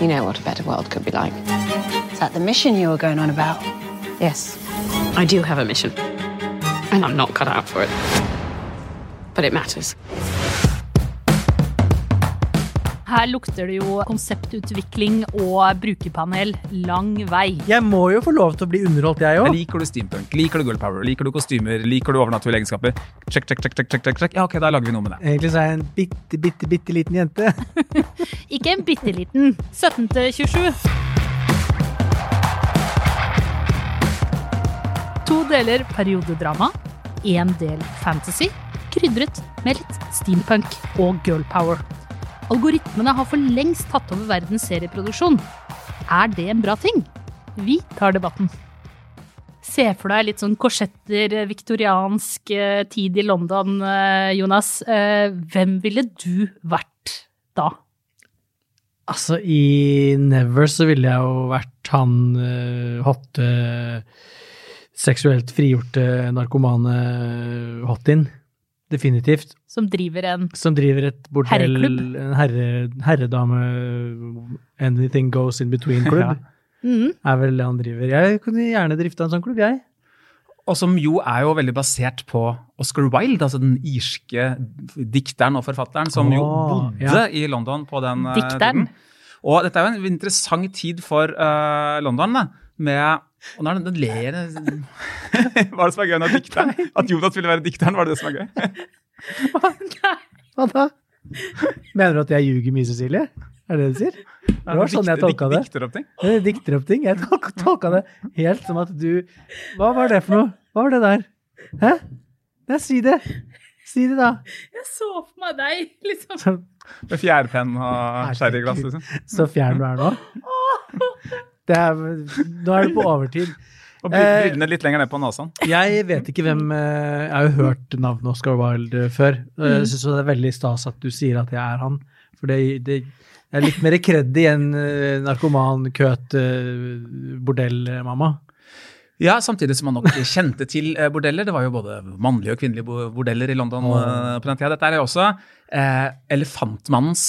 You know what a better world could be like. Is that the mission you were going on about? Yes. I do have a mission, and I'm not cut out for it. But it matters. Her lukter det jo konseptutvikling og brukerpanel lang vei. Jeg må jo få lov til å bli underholdt, jeg òg. Liker du steampunk? Liker du girl power? Liker du kostymer? Liker du overnaturlige egenskaper? Check, check, check, check, check, check. Ja, ok, da lager vi noe med det. Egentlig så er jeg en bitte, bitte, bitte liten jente. Ikke en bitte liten. 17 til 27. To deler periodedrama, én del fantasy, krydret med litt steampunk og girl power. Algoritmene har for lengst tatt over verdens serieproduksjon. Er det en bra ting? Vi tar debatten. Se for deg litt sånn korsetter, viktoriansk eh, tid i London, eh, Jonas. Eh, Hvem ville du vært da? Altså, i Never så ville jeg jo vært han hotte, seksuelt frigjorte narkomane hot-in. Definitivt. Som driver en Som driver et bordell, Herreklubb. en herre, herredame, anything goes in between-klubb. Mhm. Er vel det han driver. Jeg kunne gjerne drifta en sånn klubb, jeg. Og som jo er jo veldig basert på Oscar Wilde, altså den irske dikteren og forfatteren som jo bodde ja. i London på den eh, Dikteren. tiden. Og dette er jo en interessant tid for uh, London, da, med og nå er det, den ler Hva er det som er gøy med dikteren? At Jonas ville være dikteren, var det det som er gøy? Hva da? Mener du at jeg ljuger mye, Cecilie? Er det det du sier? Det var sånn jeg tolka det. Dikter opp ting. Jeg dikter opp ting. Jeg tolka, tolka det helt som at du Hva var det for noe? Hva var det der? Hæ? Nei, si det. Si det, da. Jeg så for meg deg, liksom. Så, Med fjærpenn og sherryglass, liksom. så fjern du er nå. Det er, nå er det på overtid. Og Eh, brillene litt lenger ned på nesen. Jeg vet ikke hvem eh, Jeg har jo hørt navnet Oscar Wilde eh, før. Jeg syns det er veldig stas at du sier at jeg er han. For det, det er litt mer kreddig enn en narkoman, køt, eh, bordellmamma. Ja, samtidig som man nok kjente til eh, bordeller. Det var jo både mannlige og kvinnelige bordeller i London eh, på den tida. Dette er jo også eh, Elefantmannens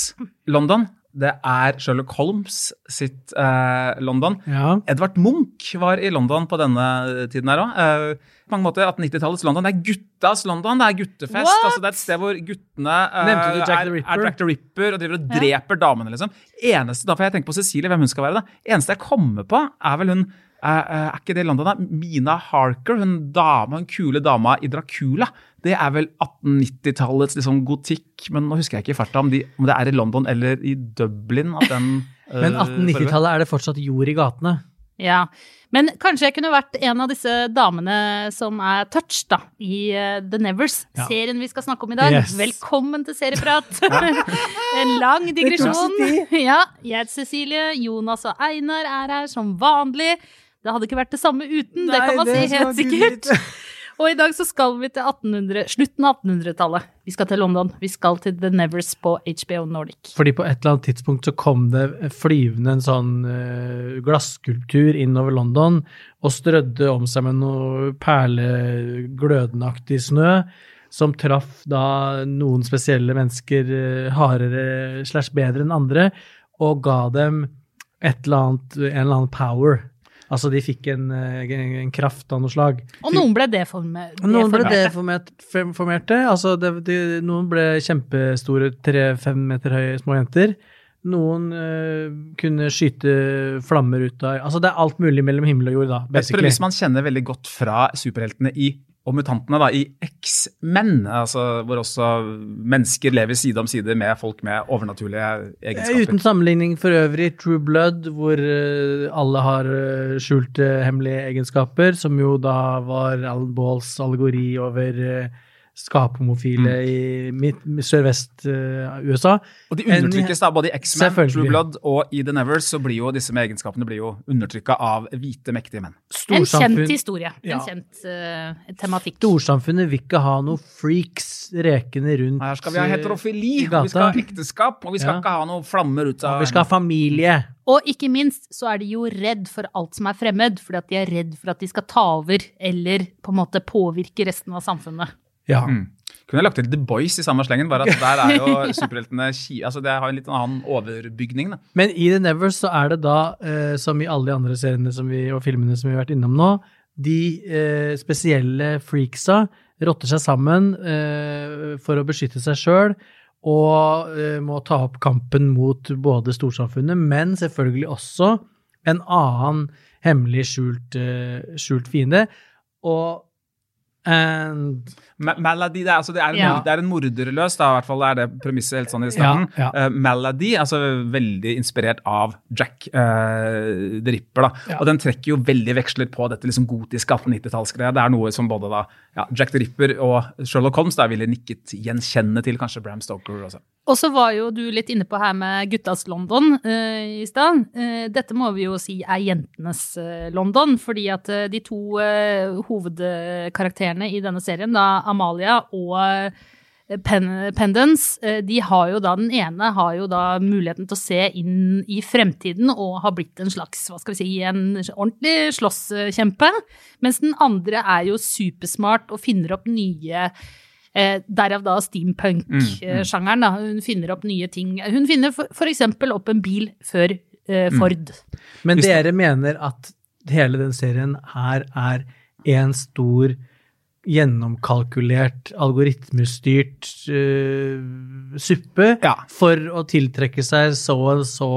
London. Det er Sherlock Holmes sitt eh, London. Ja. Edvard Munch var i London på denne tiden her òg. Eh, mange måter 1890-tallets London. Det er guttas London. Det er guttefest. What? Altså, det er et sted hvor guttene uh, du Jack er, Ripper? er Jack the Ripper og driver og dreper damene, liksom. Eneste, da får jeg tenke på Cecilie, hvem hun skal være. da. Eneste jeg kommer på, er vel hun eh, eh, Er ikke det i London, da? Mina Harker, hun dama, hun kule dama i Dracula. Det er vel 1890-tallets liksom, gotikk, men nå husker jeg ikke i farta om, de, om det er i London eller i Dublin at den Men 1890-tallet er det fortsatt jord i gatene. Ja. Men kanskje jeg kunne vært en av disse damene som er touched, da, i eh, The Nevers, Ja. serien vi skal snakke om i dag. Yes. Velkommen til Serieprat! en lang digresjon. Ja, jeg heter Cecilie, Jonas og Einar er her som vanlig. Det hadde ikke vært det samme uten, det kan man si helt sikkert. Og i dag så skal vi til 1800, slutten av 1800-tallet. Vi skal til London. Vi skal til The Nevers på HBO Nordic. Fordi på et eller annet tidspunkt så kom det flyvende en sånn uh, glasskulptur innover London og strødde om seg med noe perleglødenaktig snø, som traff da noen spesielle mennesker eh, hardere slash bedre enn andre, og ga dem et eller annet, en eller annen power. Altså de fikk en, eh, en, en kraft av noe slag. Og noen ble deformert. Noen ble deformert, form- Altså det, de, noen ble kjempestore, tre-fem meter høye små jenter. Noen eh, kunne skyte flammer ut av Altså det er alt mulig mellom himmel og jord, da. Et basically. premiss man kjenner veldig godt fra superheltene i, og mutantene da, i X-Men, altså, hvor også mennesker lever side om side med folk med overnaturlige Eh, egenskaper. Uten sammenligning for øvrig, True Blood, hvor eh, alle har eh, skjulte hemmelige egenskaper, som jo da var Alan Balls allegori over uh, skaphomofile Mm. i sørvest-USA. Og de undertrykkes da, både i X-Men, True Blood og i The Nevers, så blir jo disse med egenskapene blir jo undertrykka av hvite, mektige menn. En kjent historie. Ja. En kjent uh, tematikk. Storsamfunnet vil ikke ha noe freaks rekende rundt Her skal vi ha heterofili, og vi skal ha ekteskap, og vi skal Ja. ikke ha noe flammer ut av Vi skal ha familie. Og ikke minst så er de jo redd for alt som er fremmed, fordi at de er redd for at de skal ta over eller på en måte påvirke resten av samfunnet. Ja. Mm. Kunne jeg lagt til The Boys i samme slengen, bare at der er jo superheltene altså Det har en litt annen overbygning. da. Men i The Nevers så er det da, eh, som i alle de andre seriene som vi, og filmene som vi har vært innom nå, de eh, spesielle freaksa rotter seg sammen eh, for å beskytte seg sjøl. Og eh, må ta opp kampen mot både storsamfunnet, men selvfølgelig også en annen hemmelig skjult, eh, skjult fiende. Og and Malady, det er, altså, det er, en, Ja. er en morderløs, da, i hvert fall er det premisset helt sånn i starten. Ja, ja. Uh, Malady, altså veldig inspirert av Jack uh, the Ripper. da. Ja. Og den trekker jo veldig veksler på dette liksom gotiske 1890-tallsgreia. Det er noe som både da, ja, Jack the Ripper og Sherlock Holmes da ville nikket gjenkjenne til kanskje Bram Stoker også. Og så var jo du litt inne på her med guttas London eh, i stad. Eh, dette må vi jo si er jentenes eh, London, fordi at eh, de to eh, hovedkarakterene i denne serien, da Amalia og eh, Pen Pendance, eh, de har jo da, den ene har jo da muligheten til å se inn i fremtiden og har blitt en slags, hva skal vi si, en ordentlig slåsskjempe. Mens den andre er jo supersmart og finner opp nye Eh, derav da steampunk-sjangeren. da. Hun finner opp nye ting. Hun finner eksempel opp en bil før eh, Ford. Men Hvis- dere mener at hele den serien her er en stor gjennomkalkulert, algoritmestyrt uh, suppe Ja. for å tiltrekke seg så og så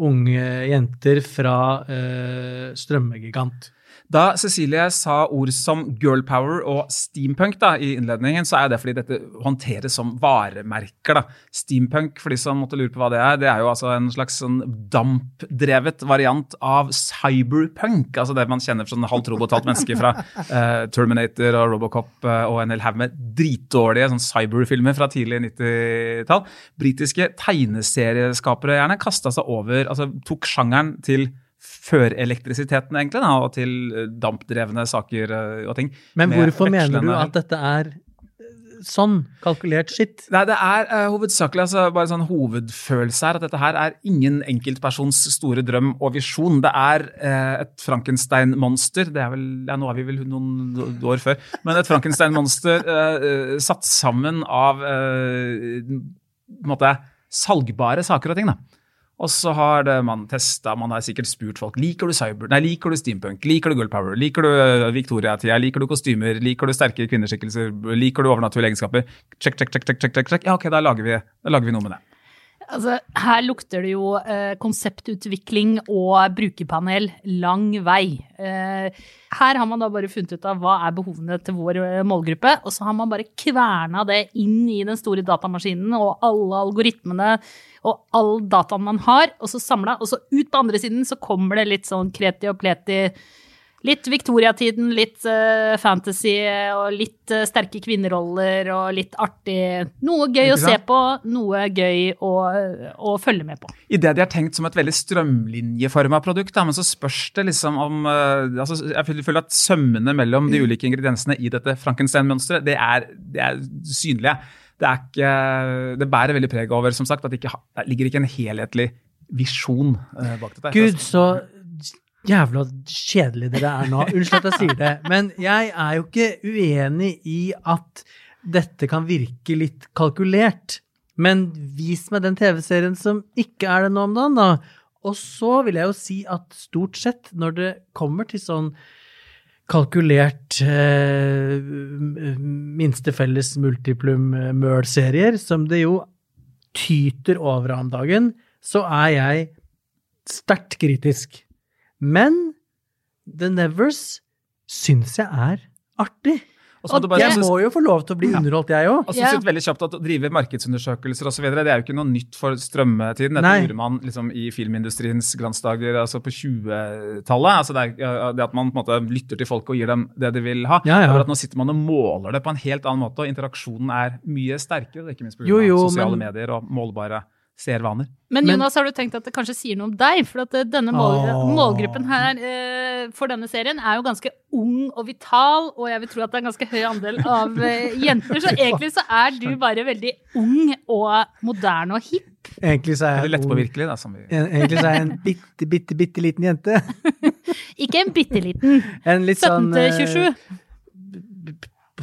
unge jenter fra uh, strømmegigant. Da Cecilie sa ord som girl power og steampunk da, i innledningen, så er det fordi dette håndteres som varemerker. da. Steampunk, for de som måtte lure på hva det er, det er jo altså en slags sånn dampdrevet variant av cyberpunk. Altså det man kjenner som halvt robot, halvt menneske fra eh, Terminator og Robocop eh, og en hel haug med dritdårlige sånn cyberfilmer fra tidlig 90-tall. Britiske tegneserieskapere gjerne kasta seg over, altså tok sjangeren til før elektrisiteten, egentlig, da, og til eh, dampdrevne saker eh, og ting. Men hvorfor mener du at dette er eh, sånn kalkulert skitt? Nei, det er uh, hovedsakelig altså, bare sånn hovedfølelse her, at dette her er ingen enkeltpersons store drøm og visjon. Det er uh, et Frankenstein-monster, det er vel, ja, nå er vi vel noen år før, men et Frankenstein-monster uh, satt sammen av på en måte, salgbare saker og ting. da. Og så har man testa, man har sikkert spurt folk liker du cyber, nei, liker du steampunk, liker du girl power, liker du uh, Victoria-tida, liker du kostymer, liker du sterke kvinneskikkelser, liker du overnaturlige egenskaper. Check, check, check, check, check, check. Ja, ok, da lager vi, da lager vi noe med det. Altså, her lukter det jo eh, konseptutvikling og brukerpanel lang vei. Eh, her har man da bare funnet ut av hva er behovene til vår eh, målgruppe, og så har man bare kverna det inn i den store datamaskinen og alle algoritmene og all dataen man har, og så samla, og så ut på andre siden så kommer det litt sånn kreti og pleti Litt Victoria-tiden, litt uh, fantasy og litt uh, sterke kvinneroller og litt artig. Noe gøy å se på, noe gøy å, å følge med på. Idet de er tenkt som et veldig strømlinjeforma produkt, da, men så spørs det liksom om uh, altså, Jeg føler- at sømmene mellom de ulike ingrediensene i dette Frankenstein-mønsteret, det, det er synlige. Det, er ikke, det bærer veldig preg over som sagt, at det ikke det ligger ikke en helhetlig visjon bak dette. Gud, så jævla kjedelig dere er nå. Unnskyld at jeg sier det, men jeg er jo ikke uenig i at dette kan virke litt kalkulert. Men vis meg den TV-serien som ikke er det nå om dagen, da. Og så vil jeg jo si at stort sett, når det kommer til sånn kalkulert eh, minste multiplum-møl-serier, som det jo tyter over om dagen, så er jeg sterkt kritisk. Men The Nevers syns jeg er artig. Og bare Jeg må jo få lov til å bli underholdt, jeg òg. Og så synes veldig kjapt at Å drive markedsundersøkelser videre, det er jo ikke noe nytt for strømmetiden. Dette gjorde man liksom i filmindustriens glansdager altså på 20-tallet. Altså det, det at man på en måte lytter til folk og gir dem det de vil ha. Ja, ja. At Nå sitter man og måler det på en helt annen måte, og interaksjonen er mye sterkere. Ikke minst pga. Jo, jo, sosiale men- medier og målbare seervaner. Men, Men- Jonas, har du tenkt at det kanskje sier noe om deg? For at eh, denne mål, målgruppen her eh, for denne serien er jo ganske ung og vital, og jeg vil tro at det er en ganske høy andel av eh, jenter. Så egentlig så er du bare veldig ung og moderne og hipp. Egentlig så er jeg lettpåvirkelig. da, som vi... Egentlig så er jeg en bitte, bitte, bitte liten jente. Ikke en bitte liten. En litt sånn 17 til eh, 27.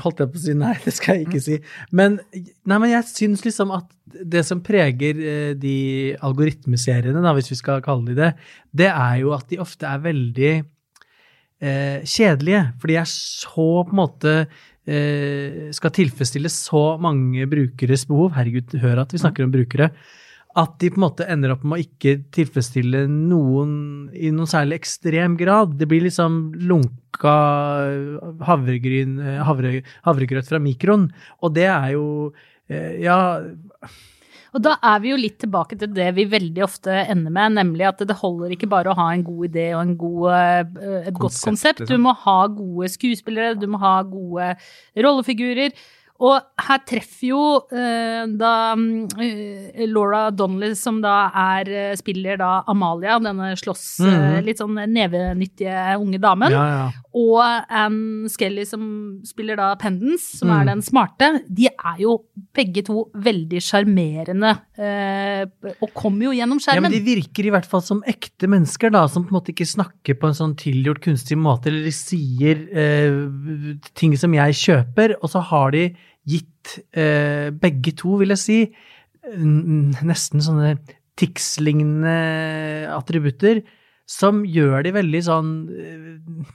holdt jeg på å si nei, det skal jeg ikke si. Men, nei, men jeg syns liksom at det som preger eh, de algoritmeseriene, da, hvis vi skal kalle de det, det er jo at de ofte er veldig eh, kjedelige. For de er så på en måte eh, skal tilfredsstille så mange brukeres behov. Herregud, hør at vi snakker om brukere. At de på en måte ender opp med å ikke tilfredsstille noen i noen særlig ekstrem grad. Det blir liksom lunka havregryn, eh, havre, havregrøt fra mikroen. Og det er jo eh, Ja, Og da er vi jo litt tilbake til det vi veldig ofte ender med, nemlig at det holder ikke bare å ha en god idé og en god, et et godt Konsept, konsept. Du liksom. må ha gode skuespillere, du må ha gode rollefigurer. Og her treffer jo eh, da eh, Laura Donnelly, som da er eh, spiller da Amalia, denne slåss Mhm. litt sånn nevenyttige unge damen, ja, ja. og Anne Skelly som spiller da Pendens, som Mm. er den smarte, de er jo begge to veldig sjarmerende og kommer jo gjennom skjermen. Ja, men de virker i hvert fall som ekte mennesker, da, som på en måte ikke snakker på en sånn tilgjort kunstig måte, eller de sier eh, ting som jeg kjøper, og så har de gitt eh, begge to, vil jeg si, nesten sånne Tix-lignende attributter, som gjør de veldig sånn eh,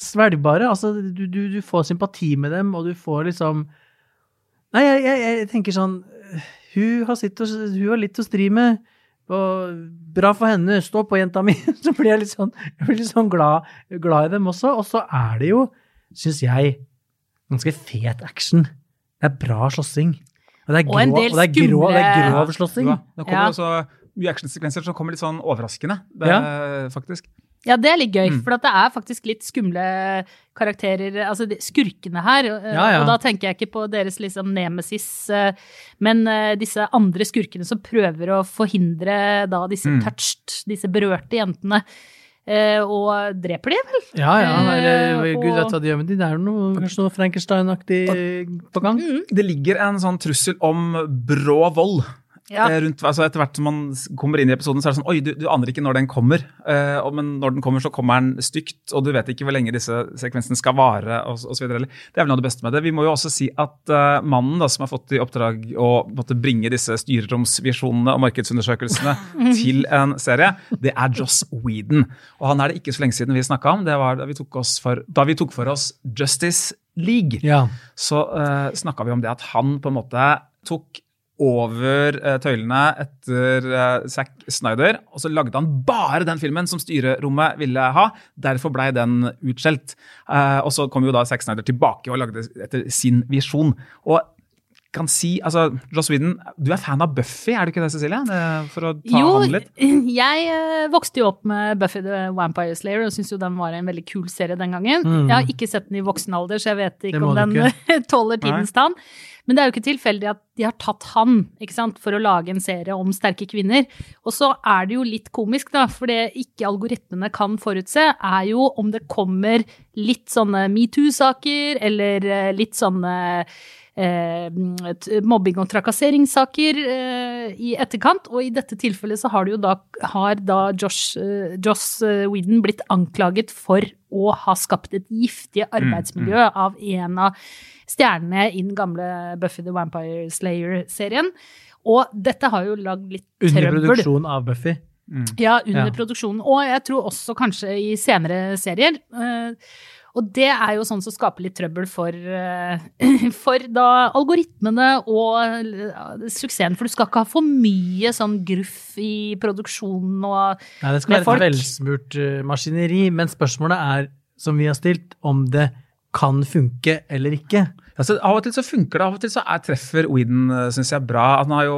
svelgbare. Altså, du, du, du får sympati med dem, og du får liksom Nei, jeg, jeg, jeg tenker sånn Hun har, og, hun har litt å stri med. Og bra for henne, stå på, jenta mi. Så blir jeg litt sånn, jeg blir litt sånn glad, glad i dem også. Og så er det jo, syns jeg, ganske fet action. Det er bra slåssing. Og det er Og en del og det er grov, det er grov slåssing. Ja, det kommer Ja. også mye actionsekvenser som kommer litt sånn overraskende, det, faktisk. Ja, det er litt gøy, Mm. for at det er faktisk litt skumle karakterer, altså de- skurkene her. eh, Ja, ja. Og da tenker jeg ikke på deres liksom nemesis, eh, men eh, disse andre skurkene som prøver å forhindre da disse Mm. touched, disse berørte jentene. Eh, Og dreper de, vel? Ja, ja. Eller, Eh, Gud og- vet hva de gjør med de. Det er noe, kanskje noe Frankenstein-aktig på gang. Det ligger en sånn trussel om brå vold. Ja. eh, Rundt, altså etter hvert som man kommer inn i episoden, så er det sånn Oi, du, du aner ikke når den kommer. Uh, men når den kommer, så kommer den stygt, og du vet ikke hvor lenge disse sekvensene skal vare. og, og så videre. Det er vel noe av det beste med det. Vi må jo også si at uh, mannen da, som har fått i oppdrag å måtte bringe disse styreromsvisjonene og markedsundersøkelsene til en serie, det er Joss Whedon. Og han er det ikke så lenge siden vi snakka om. Det var da vi tok, oss for, da vi tok for oss Justice League Ja. så uh, snakka vi om det at han på en måte tok over eh, tøylene etter uh, Zack Snyder, og så lagde han bare den filmen som styrerommet ville ha. Derfor blei den utskjelt. Eh, og så kom jo da Zack Snyder tilbake og lagde etter sin visjon. Og kan si, altså, Joss Whedon, du er fan av Buffy, er du ikke det, Cecilie? For å ta Jo, han litt. jeg eh, vokste jo opp med Buffy the Vampire Slayer og syntes jo den var en veldig kul serie den gangen. Mm. Jeg har ikke sett den i voksen alder, så jeg vet ikke om den tåler tidens tann. Men det er jo ikke tilfeldig at de har tatt han ikke sant, for å lage en serie om sterke kvinner. Og så er det jo litt komisk, da, for det ikke algoritmene kan forutse, er jo om det kommer litt sånne metoo-saker, eller eh, litt sånne mobbing- og trakasseringssaker eh, i etterkant. Og i dette tilfellet så har, det jo da, har da Josh, eh, Joss eh, Whedon blitt anklaget for å ha skapt et giftig arbeidsmiljø av en av stjernene i den gamle Buffy the Vampire Slayer-serien. Og dette har jo lagd litt Under produksjonen produksjon av Buffy. Ja, under Ja. produksjonen. Og jeg tror også kanskje i senere serier. Og det er jo sånn som skaper litt trøbbel for, eh, for da algoritmene og suksessen. For du skal ikke ha for mye sånn gruff i produksjonen og Nei, det skal være folk. et velsmurt eh, maskineri, men spørsmålet er, som vi har stilt, om det kan funke eller ikke. Altså, av og til så funker det, av og til så er, treffer Whedon synes jeg, bra. Han har jo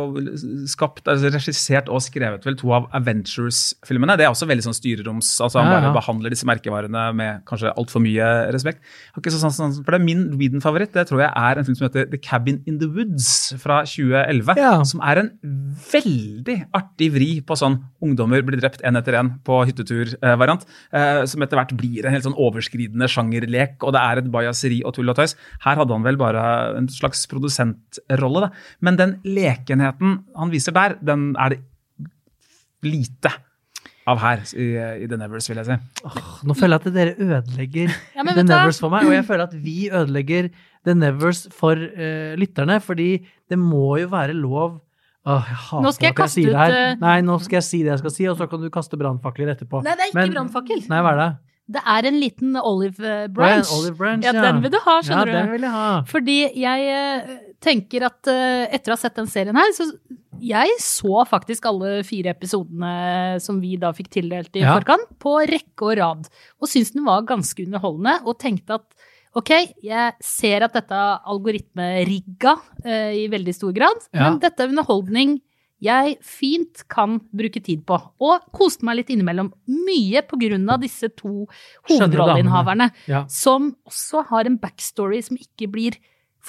skapt, altså, regissert og skrevet vel to av Avengers-filmene. Det er også veldig sånn styreroms altså Han Ja, bare behandler disse merkevarene med kanskje altfor mye respekt. Har ikke så sans for det. Min Whedon-favoritt det tror jeg er en film som heter The Cabin in the Woods fra 2011. Ja. Som er en veldig artig vri på sånn ungdommer blir drept én etter én på hyttetur-variant. Eh, som etter hvert blir en helt sånn overskridende sjangerlek, og det er et bajaseri og tull og tøys. Her hadde han vel bare en slags produsentrolle, da. Men den lekenheten han viser der, den er det lite av her i, i The Nevers, vil jeg si. Nå føler jeg at dere ødelegger Ja, men The? Nevers for meg, og jeg føler at vi ødelegger The Nevers for uh, lytterne, fordi det må jo være lov Åh, jeg hater Nå skal jeg at kaste sier det her. eh, Nei, nå skal jeg si det jeg skal si, og så kan du kaste brannfakler etterpå. Nei, det er ikke brannfakkel. Nei, hva er det? Det er en liten olive eh, ja, branch. olive branch, ja, den vil du ha, skjønner ja, den vil jeg ha. Fordi jeg eh, tenker at eh, etter å ha sett den serien her, så jeg så faktisk alle fire episodene som vi da fikk tildelt i Ja. forkant, på rekke og rad. Og syntes den var ganske underholdende, og tenkte at ok, jeg ser at dette er algoritmerigga eh, i veldig stor grad, Ja. men dette er underholdning jeg fint kan bruke tid på. Og koste meg litt innimellom. Mye på grunn av disse to hovedrolleinnehaverne Ja. som også har en backstory som ikke blir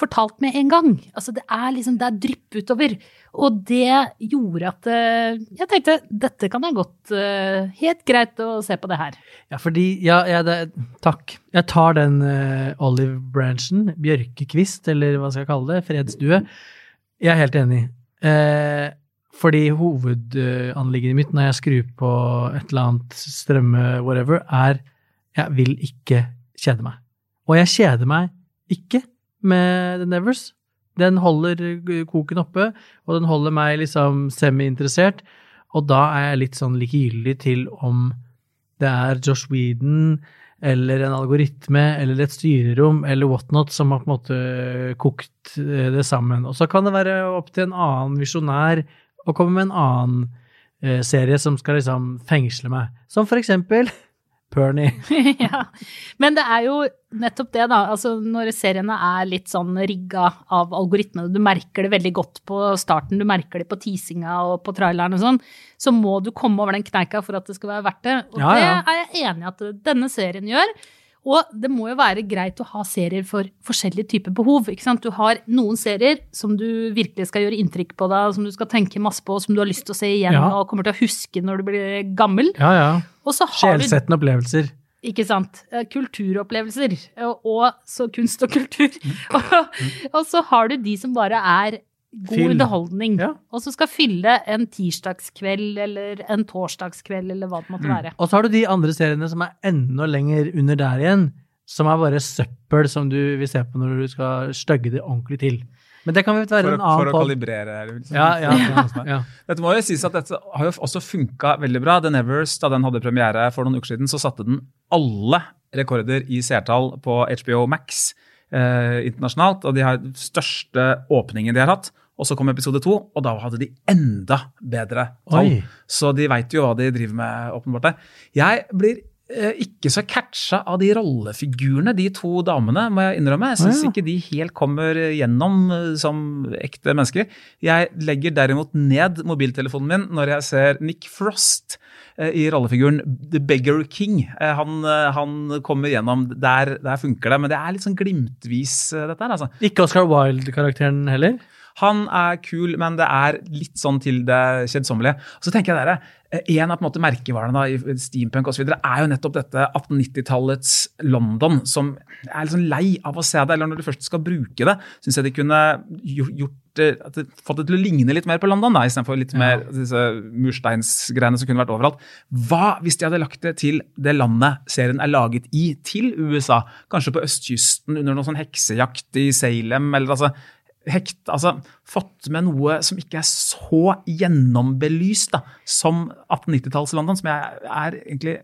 fortalt med en gang. Altså det er liksom, det er drypp utover. Og det gjorde at eh, jeg tenkte dette kan jeg godt eh, Helt greit å se på det her. Ja, fordi Ja, ja det, takk. Jeg tar den uh, olive branchen, bjørkekvist, eller hva skal jeg kalle det, fredsdue. Jeg er helt enig. Eh, fordi hovedanliggendet mitt når jeg skrur på et eller annet strømme, whatever, er jeg vil ikke kjede meg. Og jeg kjeder meg ikke med The Nevers. Den holder koken oppe, og den holder meg liksom semi-interessert. Og da er jeg litt sånn likegyldig til om det er Josh Whedon eller en algoritme eller et styrerom eller whatnot som har på en måte kokt eh, det sammen. Og så kan det være opp til en annen visjonær å komme med en annen uh, serie som skal liksom fengsle meg. Som for eksempel Pernie. ja. Men det er jo nettopp det, da. Altså når seriene er litt sånn rigga av algoritmene, du merker det veldig godt på starten, du merker det på teasinga og på traileren og sånn, så må du komme over den kneika for at det skal være verdt det. Og Ja, ja. det er jeg enig i at denne serien gjør. Og det må jo være greit å ha serier for forskjellige typer behov. ikke sant? Du har noen serier som du virkelig skal gjøre inntrykk på deg, som du skal tenke masse på, som du har lyst til å se igjen Ja. og kommer til å huske når du blir gammel. Ja, ja. Og så har du Sjelsettende opplevelser. ikke sant. Eh, Kulturopplevelser. Og, så kunst og kultur. og, og så har du de som bare er god Fyll. underholdning. Ja. Og som skal fylle en tirsdagskveld eller en torsdagskveld eller hva det måtte være. Og så har du de andre seriene som er enda lenger under der igjen, som er bare søppel som du vil se på når du skal stygge det ordentlig til. Men det kan vi være For, en å- for å pod. kalibrere. Liksom. Ja, ja, ja, ja. Dette må jo sies at dette har jo også funka veldig bra. The Nevers, da den hadde premiere for noen uker siden, så satte den alle rekorder i seertall på HBO Max eh, internasjonalt. Og de har største åpningen de har hatt. Og så kom episode to, og da hadde de enda bedre tall. Oi. Så de veit jo hva de driver med, åpenbart. der. Jeg blir ikke så catcha av de rollefigurene, de to damene, må jeg innrømme. Jeg syns ah, ja. ikke de helt kommer gjennom eh, som ekte mennesker. Jeg legger derimot ned mobiltelefonen min når jeg ser Nick Frost eh, i rollefiguren The Beggar King. Eh, Han, eh, han kommer gjennom. Der, der funker det, men det er litt sånn glimtvis, eh, dette her. altså. Ikke Oscar Wilde-karakteren heller? Han er kul, men det er litt sånn til det kjedsommelige. Så tenker jeg dere, eh, En av på en måte merkevarene da, i steampunk og så videre, er jo nettopp dette 1890-tallets London, som jeg er sånn lei av å se det. Eller når du først skal bruke det, syns jeg de kunne gjort, gjort at det, fått det til å ligne litt mer på London, da, istedenfor litt mer disse mursteinsgreiene som kunne vært overalt. Hva hvis de hadde lagt det til det landet serien er laget i, til USA? Kanskje på østkysten under noen sånn heksejakt i Salem, eller altså hekt, altså fått med noe som ikke er så gjennombelyst da, som 1890-talls-London, som jeg er egentlig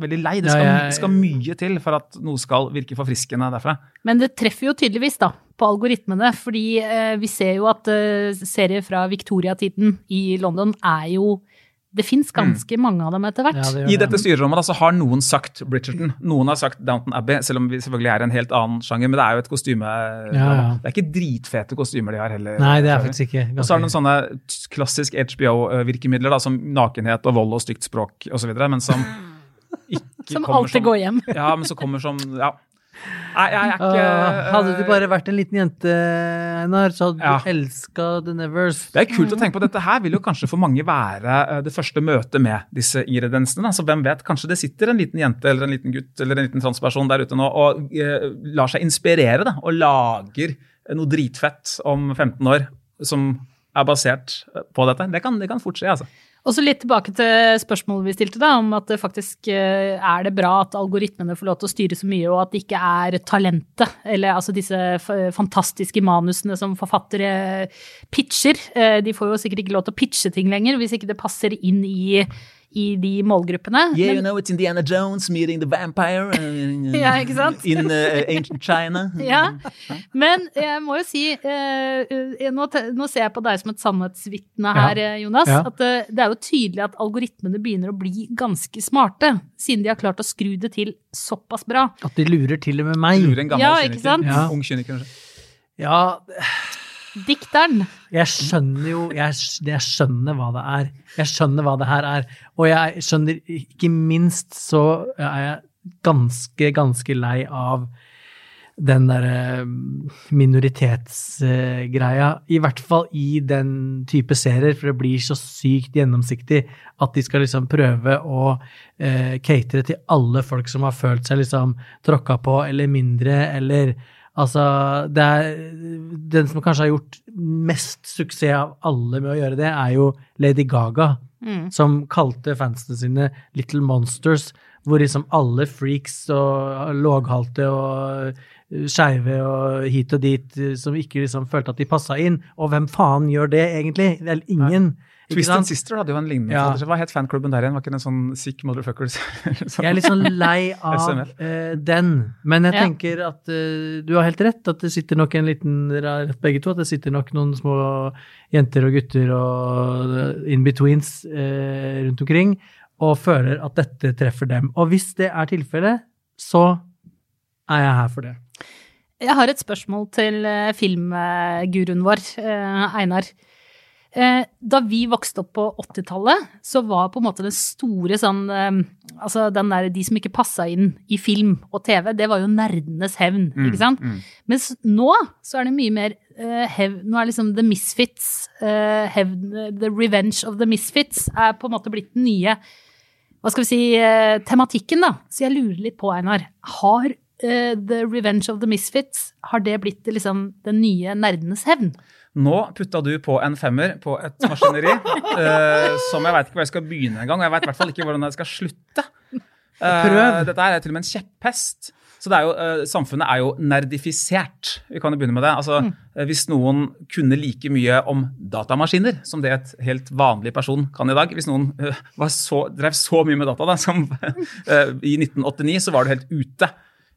veldig lei. Det skal, det skal mye til for at noe skal virke forfriskende derfra. Men det treffer jo tydeligvis da, på algoritmene, fordi eh, vi ser jo at eh, serier fra Victoria-tiden i London er jo Det fins ganske mange av dem etter hvert. Ja, det I det. dette styrerommet da, så har noen sagt Bridgerton, noen har sagt Downton Abbey, selv om vi selvfølgelig er en helt annen sjanger. Men det er jo et kostyme. Ja, ja. Det er ikke dritfete kostymer de har heller. Nei, det er faktisk ikke. Og så er det noen sånne klassisk HBO-virkemidler, da, som nakenhet og vold og stygt språk osv., men som ikke Som kommer alltid går hjem. Ja, men som kommer som Ja. Nei, jeg er ikke uh, hadde du bare vært en liten jente, Einar, så hadde Ja. du elska The Nevers. Det er kult å tenke på. Dette her vil jo kanskje for mange være eh, det første møtet med disse ingrediensene. Altså, Så hvem vet, kanskje det sitter en liten jente eller en liten gutt eller en liten transperson der ute nå og uh, lar seg inspirere da, og lager noe dritfett om 15 år som er basert på dette. Det kan, det kan fort skje, altså. Og så litt tilbake til spørsmålet vi stilte, da, om at det faktisk eh, er det bra at algoritmene får lov til å styre så mye, og at det ikke er talentet, eller altså disse fantastiske manusene som forfattere pitcher. Eh, De får jo sikkert ikke lov til å pitche ting lenger hvis ikke det passer inn i, i de målgruppene. Yeah, Men- you know, it's Indiana Jones meeting the vampire uh, Ja, ikke sant? in uh, ancient China. Ja, men jeg må jo si eh, eh, nå, nå ser jeg på deg som et sannhetsvitne her, ja. Jonas. Ja. At eh, det er jo tydelig at algoritmene begynner å bli ganske smarte, siden de har klart å skru det til såpass bra. At de lurer til og med meg. Lurer en gammel Ja, kyniker. ikke sant? Ja. Ung kyniker, kanskje. Ja, Dikteren. jeg skjønner jo jeg, jeg skjønner hva det er. Jeg skjønner hva det her er. Og jeg skjønner ikke minst så er jeg ganske, ganske lei av den derre minoritetsgreia. I hvert fall i den type serier, for det blir så sykt gjennomsiktig at de skal liksom prøve å eh, catere til alle folk som har følt seg liksom tråkka på eller mindre, eller Altså, det er Den som kanskje har gjort mest suksess av alle med å gjøre det, er jo Lady Gaga, som kalte fansene sine Little Monsters, hvor liksom alle freaks og låghalte og skeive og hit og dit eh, som ikke liksom følte at de passa inn. Og hvem faen gjør det, egentlig? Vel, ingen. Ikke Twist and Sister hadde jo en lignende Ja. Hva het fanklubben der igjen? Var ikke det en sånn sick motherfuckers? Jeg er litt sånn lei av eh, den. Men jeg Ja. tenker at uh, du har helt rett, at det sitter nok en liten rett begge to, at det sitter nok noen små jenter og gutter og in-betweens uh, rundt omkring og føler at dette treffer dem. Og hvis det er tilfellet, så er jeg her for det. Jeg har et spørsmål til eh, filmguruen vår, eh, Einar. Eh, Da vi vokste opp på 80-tallet, så var på en måte den store sånn Altså den der de som ikke passa inn i film og TV, det var jo nerdenes hevn, Mm, ikke sant? Mens nå så er det mye mer uh, hevn Nå er liksom The Misfits, uh, hevn, The Revenge of the Misfits, er på en måte blitt den nye hva skal vi si, tematikken, da. Så jeg lurer litt på, Einar. Har eh, The Revenge of the Misfits, har det blitt liksom den nye nerdenes hevn? Nå putta du på en femmer på et maskineri uh, som jeg veit ikke hvor jeg skal begynne engang. Og jeg veit i hvert fall ikke hvordan jeg skal slutte. Uh, Prøv. Dette er til og med en kjepphest. Så det er jo, uh, samfunnet er jo nerdifisert. Vi kan jo begynne med det. Altså, mm. Hvis noen kunne like mye om datamaskiner som det et helt vanlig person kan i dag Hvis noen uh, var så, drev så mye med data da, som uh, i 1989, så var du helt ute.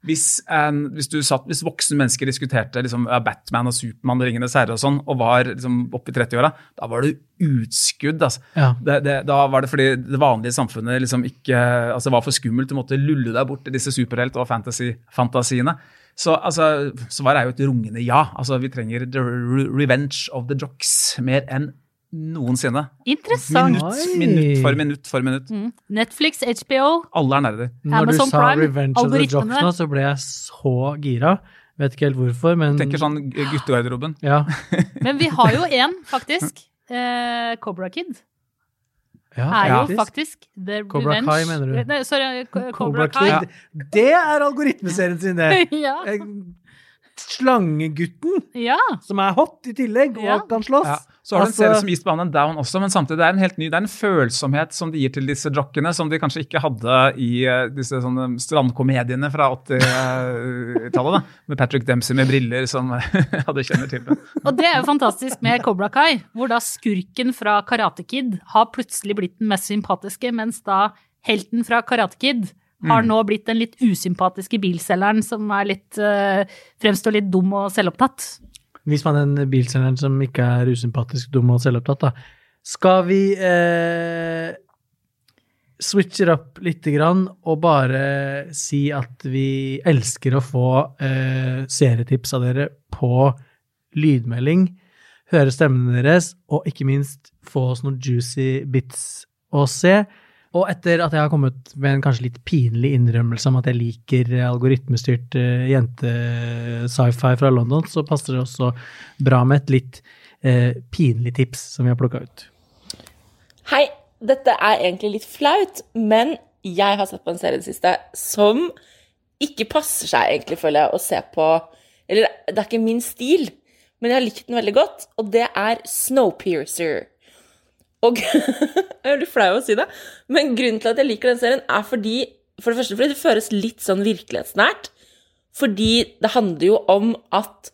Hvis, en, hvis, du satt, hvis voksne mennesker diskuterte liksom, Batman og Supermann og Ringenes herre og sånn, og var liksom, oppe i 30-åra, da var det utskudd. Altså. Ja. Det, det, da var det fordi det vanlige samfunnet liksom ikke altså, var for skummelt. Du måtte lulle deg bort til disse superhelt- og fantasy-fantasiene. Så altså, svaret er jo et rungende ja. Altså, vi trenger the revenge of the jocks mer enn noensinne. Interessant. Minutt, minutt for minutt for minutt. Netflix, HBO. Alle er nerder. Når Amazon du sa Prime, Revenge of the Jocks nå, så ble jeg så gira. Vet ikke helt hvorfor, men Tenker sånn guttegarderoben. ja. Men vi har jo én, faktisk. Eh, Cobra Kid ja, er jo faktisk The Cobra Revenge Kai, mener du? Nei, sorry, Cobra Cobra Kai. Kid. Det er algoritmeserien sin, det. ja. Slangegutten, ja. som er hot i tillegg, og Ja. kan slåss. Ja. Så har du en Altså- serie som Eastbound and Down også, men samtidig det er en helt ny, det er en følsomhet som de gir til disse jockene, som de kanskje ikke hadde i uh, disse sånne strandkomediene fra 80-tallet, da. Med Patrick Dempsey med briller som hadde kjenner til det. Og det er jo fantastisk med Cobra Kai, hvor da skurken fra Karate Kid har plutselig blitt den mest sympatiske, mens da helten fra Karate Kid har Mm. nå blitt den litt usympatiske bilselgeren som litt, eh, fremstår litt dum og selvopptatt. Hvis man er den bilselgeren som ikke er usympatisk, dum og selvopptatt, da. Skal vi eh, switche opp lite grann og bare si at vi elsker å få eh, serietips av dere på lydmelding, høre stemmene deres, og ikke minst få oss noen juicy bits å se. Og etter at jeg har kommet med en kanskje litt pinlig innrømmelse om at jeg liker algoritmestyrt uh, jente-sci-fi fra London, så passer det også bra med et litt uh, pinlig tips som vi har plukka ut. Hei, dette er egentlig litt flaut, men jeg har sett på en serie i det siste som ikke passer seg egentlig, føler jeg, å se på Eller det er ikke min stil, men jeg har likt den veldig godt, og det er Snowpiercer. Og Jeg er litt flau å si det, men grunnen til at jeg liker den serien, er fordi For det første fordi det føles litt sånn virkelighetsnært. Fordi det handler jo om at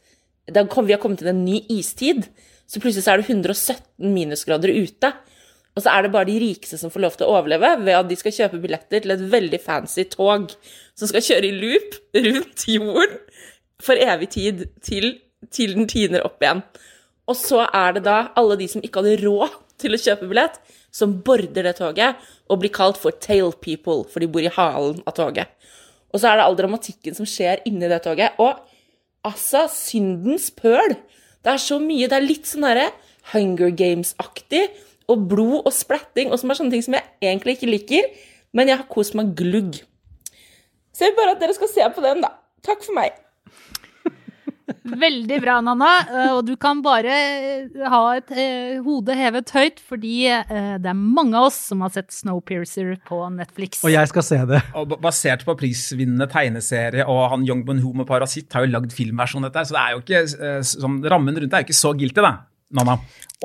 kom, vi har kommet til en ny istid. Så plutselig så er det 117 minusgrader ute. Og så er det bare de rikeste som får lov til å overleve ved at de skal kjøpe billetter til et veldig fancy tog som skal kjøre i loop rundt jorden for evig tid til, til den tiner opp igjen. Og så er det da alle de som ikke hadde råd til å kjøpe billett, som border det toget og blir kalt for tail people, for de bor i halen av toget. Og så er det all dramatikken som skjer inni det toget. Og altså, syndens pøl! Det er så mye. Det er litt sånn derre Hunger Games-aktig. Og blod og splatting, og som er sånne ting som jeg egentlig ikke liker. Men jeg har kost meg glugg. Så jeg vil bare at dere skal se på den, da. Takk for meg. Veldig bra, Nanna. Eh, Og du kan bare eh, ha et eh, hode hevet høyt, fordi det er mange av oss som har sett Snowpiercer på Netflix. Og jeg skal se det. Og basert på prisvinnende tegneserie, og han Young Bun-ho med Parasitt har jo lagd filmversjon av dette, her, så det er jo ikke, sånn, rammen rundt det er jo ikke så guilty, da. Nanna,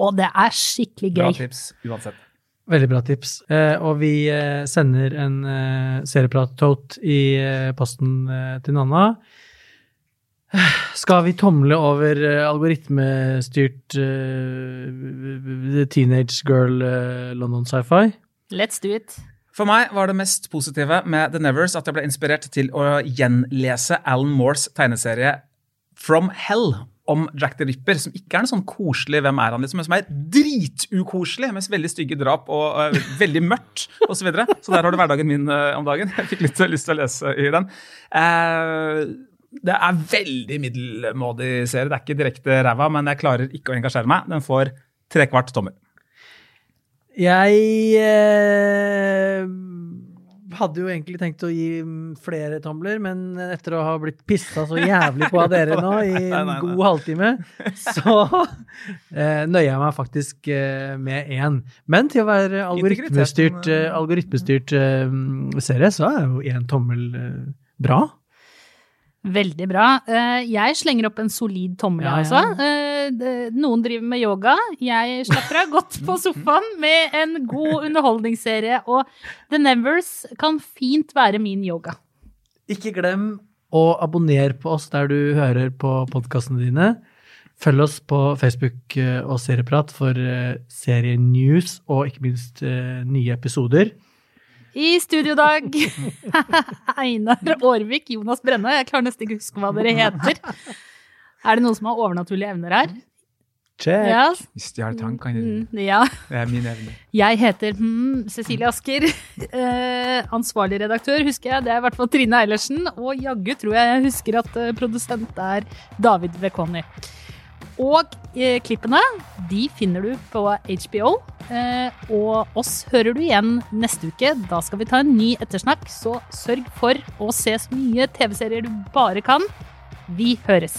Og det er skikkelig gøy. bra tips uansett. Veldig bra tips. Eh, og vi eh, sender en eh, serieprat-tote i eh, posten eh, til Nanna. Skal vi tomle over eh, algoritmestyrt uh, teenage girl uh, London sci-fi? Let's do it. For meg var det mest positive med The Nevers at jeg ble inspirert til å gjenlese Alan Moores tegneserie From Hell om Jack the Ripper, som ikke er noe sånn koselig hvem er han liksom, men som er dritukoselig, med veldig stygge drap og uh, veldig mørkt osv. Så, videre. så der har du hverdagen min uh, om dagen. Jeg fikk litt lyst til å lese i den. Eh, det er veldig middelmådig serie. Det er ikke direkte ræva, men jeg klarer ikke å engasjere meg. Den får trekvart tommel. Jeg eh, hadde jo egentlig tenkt å gi flere tomler, men etter å ha blitt pissa så jævlig på av dere nå i en god halvtime, så eh, nøyer jeg meg faktisk eh, med én. Men til å være algoritmestyrt, Integriteten, eh, algoritmestyrt eh, serie, så er jo én tommel eh, bra. Veldig bra. Eh, Jeg slenger opp en solid tommel, Ja, ja. altså. Eh, Noen driver med yoga. Jeg slapper av godt på sofaen med en god underholdningsserie, og The Nevers kan fint være min yoga. Ikke glem å abonnere på oss der du hører på podkastene dine. Følg oss på Facebook eh, og Serieprat for serienews og ikke minst nye episoder. I studiodag Einar Aarvik, Jonas Brenne. Jeg klarer nesten ikke å huske hva dere heter. Er det noen som har overnaturlige evner her? Check! Ja. Stjal tankene dine. Mm, ja. Det er min evne. Jeg heter hmm, Cecilie Asker. Eh, ansvarlig redaktør husker jeg, det er i hvert fall Trine Eilertsen. Og jaggu tror jeg jeg husker at eh, produsent er David Vekoni. Og eh, klippene de finner du på HBO. Eh, og oss hører du igjen neste uke. Da skal vi ta en ny ettersnakk, så sørg for å se så mye TV-serier du bare kan. Vi høres.